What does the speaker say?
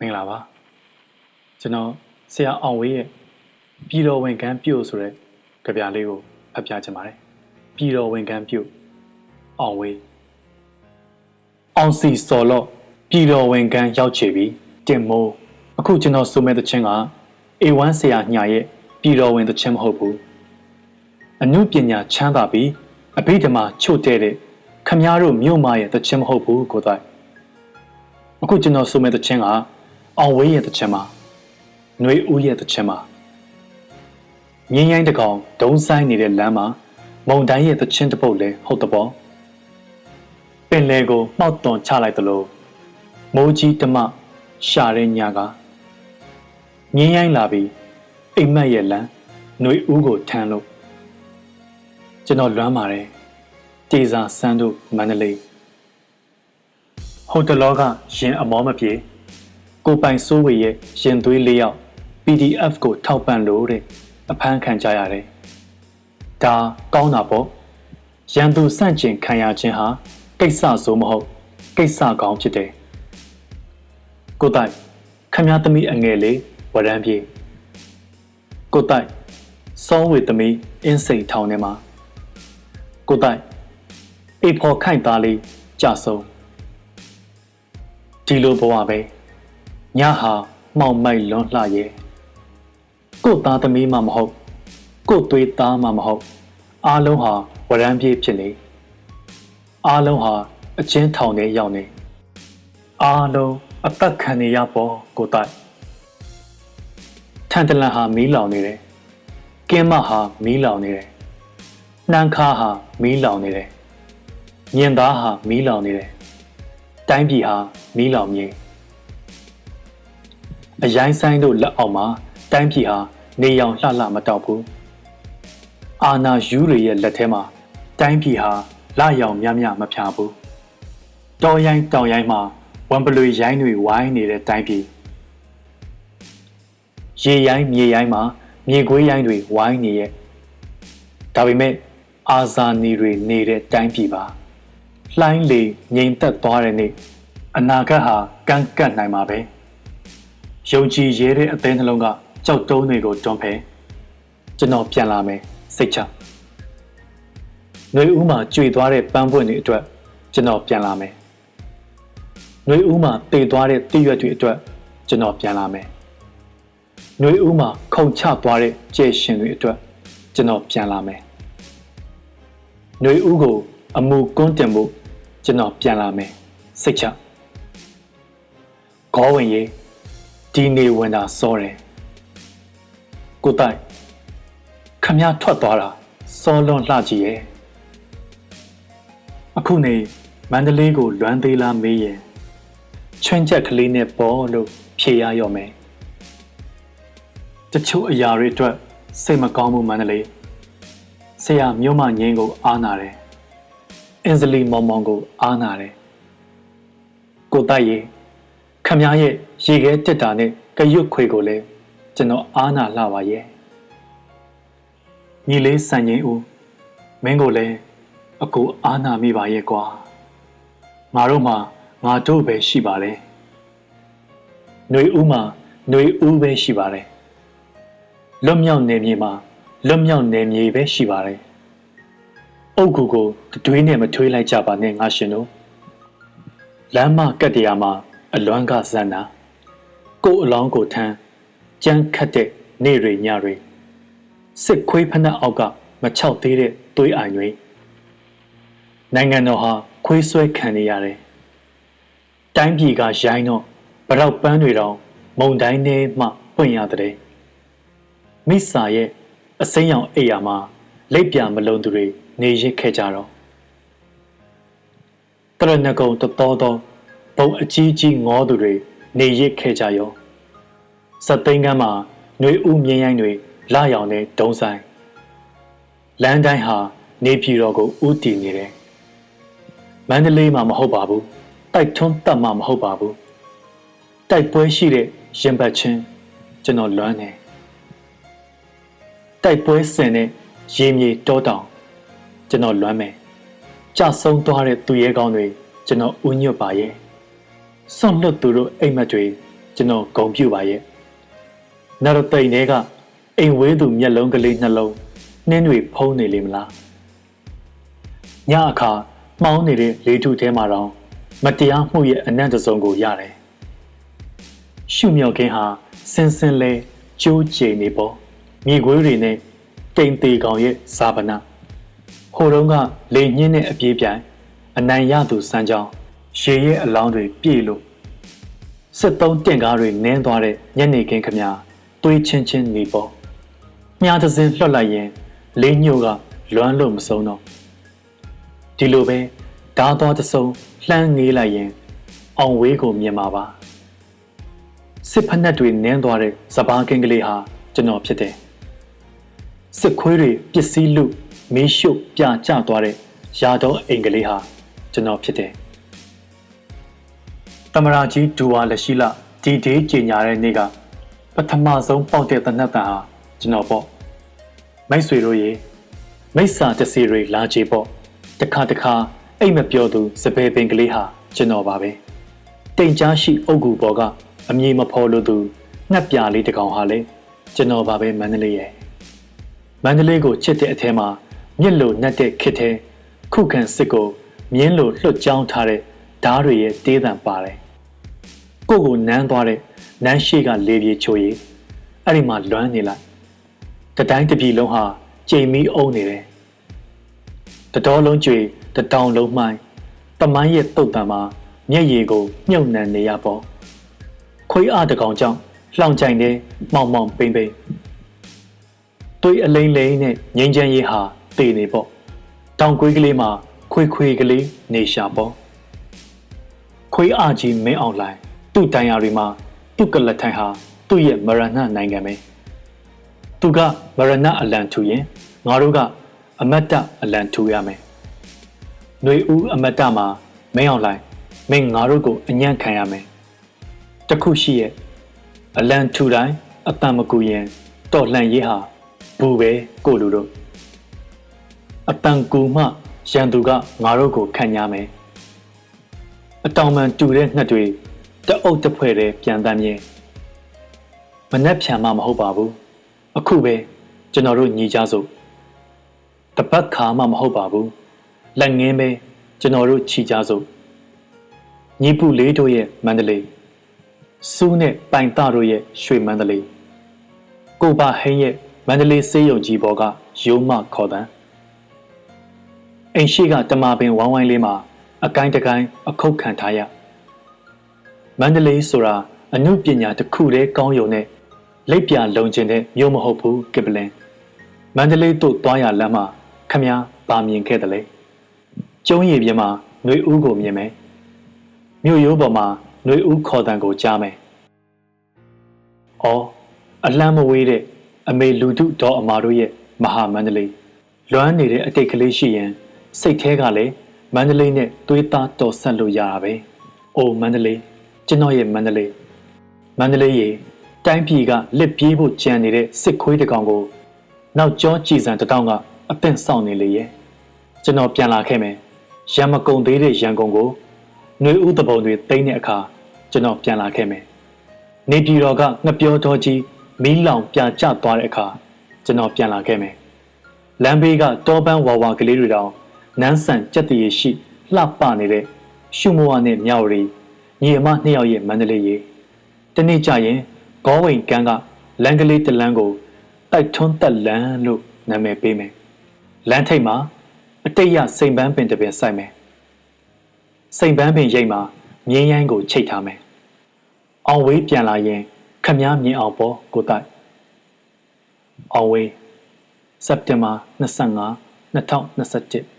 မင်္ဂလာပါကျွန်တော်ဆရာအောင်ဝေးရဲ့ပြည်တော်ဝင်ကန်းပြုတ်ဆိုတဲ့ကြပြလေးကိုဖတ်ပြချင်ပါတယ်ပြည်တော်ဝင်ကန်းပြုတ်အောင်ဝေးအောင်စီစော်လော့ပြည်တော်ဝင်ကန်းရောက်ချေပြီတင်မိုးအခုကျွန်တော်ဆိုမဲ့သချင်းက A1 ဆရာညာရဲ့ပြည်တော်ဝင်သချင်းမဟုတ်ဘူး အမှုပညာချမ်းသာပြီးအဘိဓမ္မာချို့တဲ့တဲ့ခမားတို့မြို့မရဲ့သချင်းမဟုတ်ဘူးကိုတိုင် အခုကျွန်တော်ဆိုမဲ့တခြင်းကအောင်ဝေးရဲ့တခြင်းပါຫນွေဦးရဲ့တခြင်းပါငင်းရိုင်းတကောင်ဒုံဆိုင်နေတဲ့လမ်းမှာမုံတိုင်းရဲ့တခြင်းတစ်ပုတ်လဲဟုတ်တပေါ့ပင်လေကိုမှောက်တွန်ချလိုက်သလိုမိုးကြီးတမရှာတဲ့ညကငင်းရိုင်းလာပြီးအိမ်မက်ရဲ့လမ်းຫນွေဦးကိုထမ်းလို့ ကျွန်တော်လွမ်းပါတယ်တေစာစန်းတို့မန္တလေးဟိုတလောကရင်အမောမပြေကိုပိုင်စိုးဝေရဲ့ရင်သွေးလေးယောက် PDF ကိုထောက်ပံ့လို့တဲ့အဖမ်းခံကြရတယ်။ဒါကောင်းတာပေါ့။ရန်သူစန့်ကျင်ခံရခြင်းဟာကိစ္စဆိုးမဟုတ် ကိစ္စကောင်းဖြစ်တယ်။ကိုတိုက်ခမည်းသမီးအငယ်လေးဝရမ်းပြေကိုတိုက်စောဝေသမီးအင်းစိန်ထောင်ထဲမှာ ကိုတိုက်အေဖော်ခိုင်သားလေးကြဆုံးဒီလိုဘဝပဲညဟာမှောင်မိုက်လွန်လှရဲ့ကို့သားသမီးမှမဟုတ် ကို့သွေးသားမှမဟုတ် အားလုံးဟာဝရမ်းပြေးဖြစ်နေအားလုံးဟာအချင်းထောင်ထဲရောက်နေအားလုံးအသက်ခံနေရပေါ်ကိုတိုက်ထန်တလန်ဟာမီးလောင်နေတယ်ကင်းမဟာမီးလောင်နေတယ် နှမ်းခါဟာမီးလောင်နေတယ်ညင်သားဟာမီးလောင်နေတယ်တိုင်းပြည်ဟာမီးလောင်မြေအရိုင်းဆိုင်တို့လက်အောက်မှာတိုင်းပြည်ဟာနေရောင်လှလှမတောက်ဘူးအာနာယူတွေရဲ့လက်ထဲမှာတိုင်းပြည်ဟာလာရောင်မြမြမဖြာဘူးတော်ရိုင်းတောင်ရိုင်းမှာဝမ်ပလွေရိုင်းတွေဝိုင်းနေတဲ့တိုင်းပြည်ရေရိုင်းမြေရိုင်းမှာမြေခွေးရိုင်းတွေဝိုင်းနေရဲ့ဒါပေမဲ့ အာဇာနည်တွေနေတဲ့တိုင်းပြည်ပါလှိုင်းလေငြိမ်သက်သွားတဲ့နေ့အနာဂတ်ဟာကန့်ကန့်နိုင်မှာပဲယုံကြည်ရဲတဲ့အသေးနှလုံးကကြောက်တုံးတွေကိုတွန်းဖယ်ကျွန်တော်ပြန်လာမယ်စိတ်ချနှွေဦးမှာကြွေသွားတဲ့ပန်းပွင့်တွေအတွက်ကျွန်တော်ပြန်လာမယ်နှွေဦးမှာတည်သွားတဲ့တိရွတ်တွေအတွက်ကျွန်တော်ပြန်လာမယ်နှွေဦးမှာခုန်ချသွားတဲ့ကြဲရှင်တွေအတွက်ကျွန်တော်ပြန်လာမယ် ຫນွေဦးကို အမှုကွန်းတင်ဖို့ကျွန်တော်ပြန်လာမယ်စိတ်ချခေါ်ဝင်ရေးဒီနေဝင်တာစောတယ်ကိုတိုက်ခမရထွက်သွားတာစောလွန်လှကြည့်ရဲ့အခုနေမန္တလေးကိုလွမ်းသေးလားမေးရင်ချွင်းချက်ကလေးနဲ့ပေါ်လို့ဖြေရရော့မယ်တချို့အရာတွေအတွက်စိတ်မကောင်းမှုမန္တလေး ဆရာမြို့မငင်းကိုအားနာတယ်အင်ဇလီမောင်မောင်ကိုအားနာတယ်ကိုတိုက်ရေခမရဲ့ရေခဲတက်တာနဲ့ကရွတ်ခွေကိုလည်းကျွန်တော်အားနာလှပါရဲ့ညီလေးစံငင်းဦးမင်းကိုလည်းအကူအားနာမိပါရဲ့ကွာငါတို့မှငါတို့ပဲရှိပါလေຫນွေဦးမှာຫນွေဦးပဲရှိပါတယ်လွတ်မြောက်နေမြေမှာ လွတ်မြောက်နေမြေပဲရှိပါတယ်အုတ်ကူကိုတွေးနဲ့မထွေးလိုက်ကြပါနဲ့ငါရှင်တို့လမ်းမကတ်တရားမှာအလွမ်းကဇန်နာကိုယ်အလောင်းကိုထမ်းကြမ်းခတ်တဲ့နေ့တွေညတွေစစ်ခွေးဖနှက်အောက်ကမချောက်သေးတဲ့သွေးအိုင်တွေနိုင်ငံတော်ဟာခွေးဆွဲခံနေရတယ်တိုင်းပြည်ကရိုင်းတော့ဗရောက်ပန်းတွေတောင် မုံတိုင်းထဲမှပွင့်ရတဲ့မိစာရဲ့ အစိမ်းရောင်အိယာမှာလက်ပြမလုံးသူတွေနေရစ်ခဲ့ကြတော့တရဏဂုံတတော်တော်ဘုံအကြီးကြီးငေါသူတွေနေရစ်ခဲ့ကြရောစက်သိန်းကမ်းမှာຫນွေဥမြင်းရိုင်းတွေလာရောင်တဲ့ဒုံဆိုင်လမ်းတိုင်းဟာနေပြည်တော်ကိုဥတည်နေတယ်မန္တလေးမှာမဟုတ်ပါဘူးတိုက်ထွန်းတက်မှာမဟုတ်ပါဘူးတိုက်ပွဲရှိတဲ့ရင်ပတ်ချင်းကျွန်တော်လွမ်းနေ တိုက်ပွဲဆင်တဲ့ရေမြေတောတောင်ကျွန်တော်လွမ်းမယ်ကြဆုံးသွားတဲ့သူရဲကောင်းတွေကျွန်တော်ဥညွတ်ပါရဲ့ဆွန့်လွတ်သူတို့အိမ်မက်တွေကျွန်တော်ဂုံပြူပါရဲ့နောက်တော့တိမ်တွေကအိမ်ဝဲသူမျက်လုံးကလေးနှလုံးနှင်းတွေဖုံးနေလိမ့်မလားညအခါမှောင်းနေတဲ့လေထုထဲမှာတော့မတရားမှုရဲ့အနံ့တစုံကိုရတယ်ရှုမြောက်ခင်းဟာစင်စင်လဲကျိုးကျိန်နေပေါ် မြေခွေးတွေနဲ့တိမ်သေးကောင်ရဲ့ဇာပနာဟိုတုန်းကလေညင်းတဲ့အပြေးပြိုင်အနိုင်ရသူစမ်းကြောင်းရေရဲ့အလောင်းတွေပြည့်လို့စစ်သုံးတင့်ကားတွေနင်းသွားတဲ့ညနေခင်းခမသွေးချင်းချင်းနေပေါ်မြားသစင်းလွှတ်လိုက်ရင်လေးညို့ကလွမ်းလို့မဆုံးတော့ဒီလိုပဲဓာသွားတဆုံလှမ်းငေးလိုက်ရင်အောင်ဝေးကိုမြင်မှာပါစစ်ဖက်နှက်တွေနင်းသွားတဲ့စပားကင်းကလေးဟာကျွန်တော်ဖြစ်တယ် စစ်ခွေးတွေပစ္စည်းလူမီးရှို့ပြကျသွားတဲ့ရာတော်အိမ်ကလေးဟာကျွန်တော်ဖြစ်တယ်တမရာကြီးဒူဝါလက်ရှိလဒီဒေးကြီးညာတဲ့နေ့ကပထမဆုံးပေါက်တဲ့တနတ်တန်ဟာကျွန်တော်ပေါ့မိတ်ဆွေတို့ရေမိစ္ဆာတစီတွေလာကြပေါ့တခါတခါအိတ်မပြောသူစပယ်ပင်ကလေးဟာကျွန်တော်ပါပဲတိမ်ကြားရှိအုတ်ကူပေါ်ကအမြေမဖော်လို့သူငှက်ပြလေးတကောင်ဟာလေကျွန်တော်ပါပဲမန္တလေးရဲ့ မန္တလေးကိုချစ်တဲ့အထဲမှာမြစ်လိုနှက်တဲ့ခစ်တဲ့ခုခံစစ်ကိုမြင်းလိုလွှတ်ကြောင်းထားတဲ့ဓားတွေရဲ့တေးသံပါတယ်ကိုကိုနမ်းသွားတဲ့နန်းရှိကလေပြေချိုရီအဲ့ဒီမှာလွမ်းနေလိုက်တတိုင်းတပြည်လုံးဟာကြိမ်မီးအုံနေတယ်တတော်လုံးကျွေတတောင်လုံးမှိုင်းတမိုင်းရဲ့တုတ်တံမှာမျက်ရည်ကိုမြုပ်နှံနေရပေါ့ခွေးအားတကောင်ကြောင့်လှောင်ကြိုင်နေမောင်မောင်ပိမ့်ပိမ့် တွေးအလိမ့်လိမ့်နဲ့ငိမ့်ချမ်းရေးဟာတည်နေပေါ့တောင်ကွေးကလေးမှာခွေခွေကလေးနေရှာပေါ့ခွေးအားကြီးမင်းအောင်လိုင်းသူ့တိုင်ယာတွေမှာသူ့ကလထိုင်ဟာသူ့ရဲ့မရဏနိုင်ငံပဲသူကမရဏအလံထူရင်ငါတို့ကအမတ်တအလံထူရမယ်။ຫນွေဦးအမတ်တမှာမင်းအောင်လိုက်မင်းငါတို့ကိုအညံ့ခံရမယ်။တခုရှိရဲ့အလံထူတိုင်းအတန်မကူရင်တော်လှန်ရေးဟာ ဘူးပဲကိုလူတို့အတန်ကူမှရန်သူကငါတို့ကိုခံရမယ်။အတောင်မှန်တူတဲ့ငှက်တွေတအုပ်တစ်ဖွဲ့တည်းပြန်တမ်းမြင်မနှက်ဖြံမှမဟုတ်ပါဘူးအခုပဲကျွန်တော်တို့ညီကြစို့တပတ်ခါမှမဟုတ်ပါဘူးလက်ငင်းပဲကျွန်တော်တို့ခြိကြစို့ညီပူလေးတို့ရဲ့မန္တလေးစူးနဲ့ပိုင်တတို့ရဲ့ရွှေမန္တလေးကိုပါဟင်းရဲ့ မန္တလေးစေးရုံကြီးဘောကရိုးမခေါ်တန်းအိမ်ရှိကတမာပင်ဝိုင်းဝိုင်းလေးမှာအကိုင်းတကိုင်းအခုတ်ခံထားရမန္တလေးဆိုတာအမှုပညာတစ်ခုတည်းကောင်းယုံနဲ့လက်ပြလုံကျင်တဲ့မြို့မဟုတ်ဘူးကစ်ပလင်မန္တလေးတို့သွားရလမ်းမှာခမည်းဗာမြင်ခဲ့တယ်လေကျုံးရည်ပြင်းမှာຫນွေဦးကိုမြင်မယ်မြို့ရိုးပေါ်မှာຫນွေဦးခေါ်တန်ကိုကြားမယ်။အော်အလန်းမဝေးတဲ့ အမေလူတုတော်အမာတို့ရဲ့မဟာမန္တလေးလွမ်းနေတဲ့အတိတ်ကလေးရှိရင်စိတ်แท้ကလည်းမန္တလေးနဲ့သွေးသားတော်ဆက်လို့ရတာပဲ။အိုမန္တလေးကျွန်တော်ရဲ့မန္တလေးမန္တလေးရေတိုင်းပြည်ကလက်ပြေးဖို့ကြံနေတဲ့စစ်ခွေးတကောင်ကိုနောက်ကျောကြည်စံတတောင်ကအသင့်ဆောင်နေလေရဲ့ကျွန်တော်ပြန်လာခဲ့မယ်ရံမကုံသေးတဲ့ရန်ကုန်ကိုຫນွေဥသဘုံတွေတိမ့်တဲ့အခါကျွန်တော်ပြန်လာခဲ့မယ်နေပြည်တော်ကငပြောတော်ကြီး မီးလောင်ပြကျသွားတဲ့အခါကျွန်တော်ပြန်လာခဲ့မယ်လမ်းဘေးကတောပန်းဝါဝါကလေးတွေတောင်နန်းဆန်ကြက်တည်ရှိလှပနေတဲ့ရှုမဝနဲ့မြောက်ရီညီအမနှစ်ယောက်ရဲ့မန္တလေးရေတနေ့ကျရင်ဂေါဝိန်ကန်းကလမ်းကလေးတလန်းကိုတိုက်ထွန်းတက်လန်းလို့နာမည်ပေးမယ်လမ်းထိပ်မှာအတိတ်ရစိန်ပန်းပင်တစ်ပင်စိုက်မယ်စိန်ပန်းပင်ရိပ်မှာမြင်းရိုင်းကိုချိတ်ထားမယ်အောင်ဝေးပြန်လာရင် ခမားမြင်အောင်ပေါ်ကိုတိုက်အောင်ဝေးစက်တင်ဘာ25 2021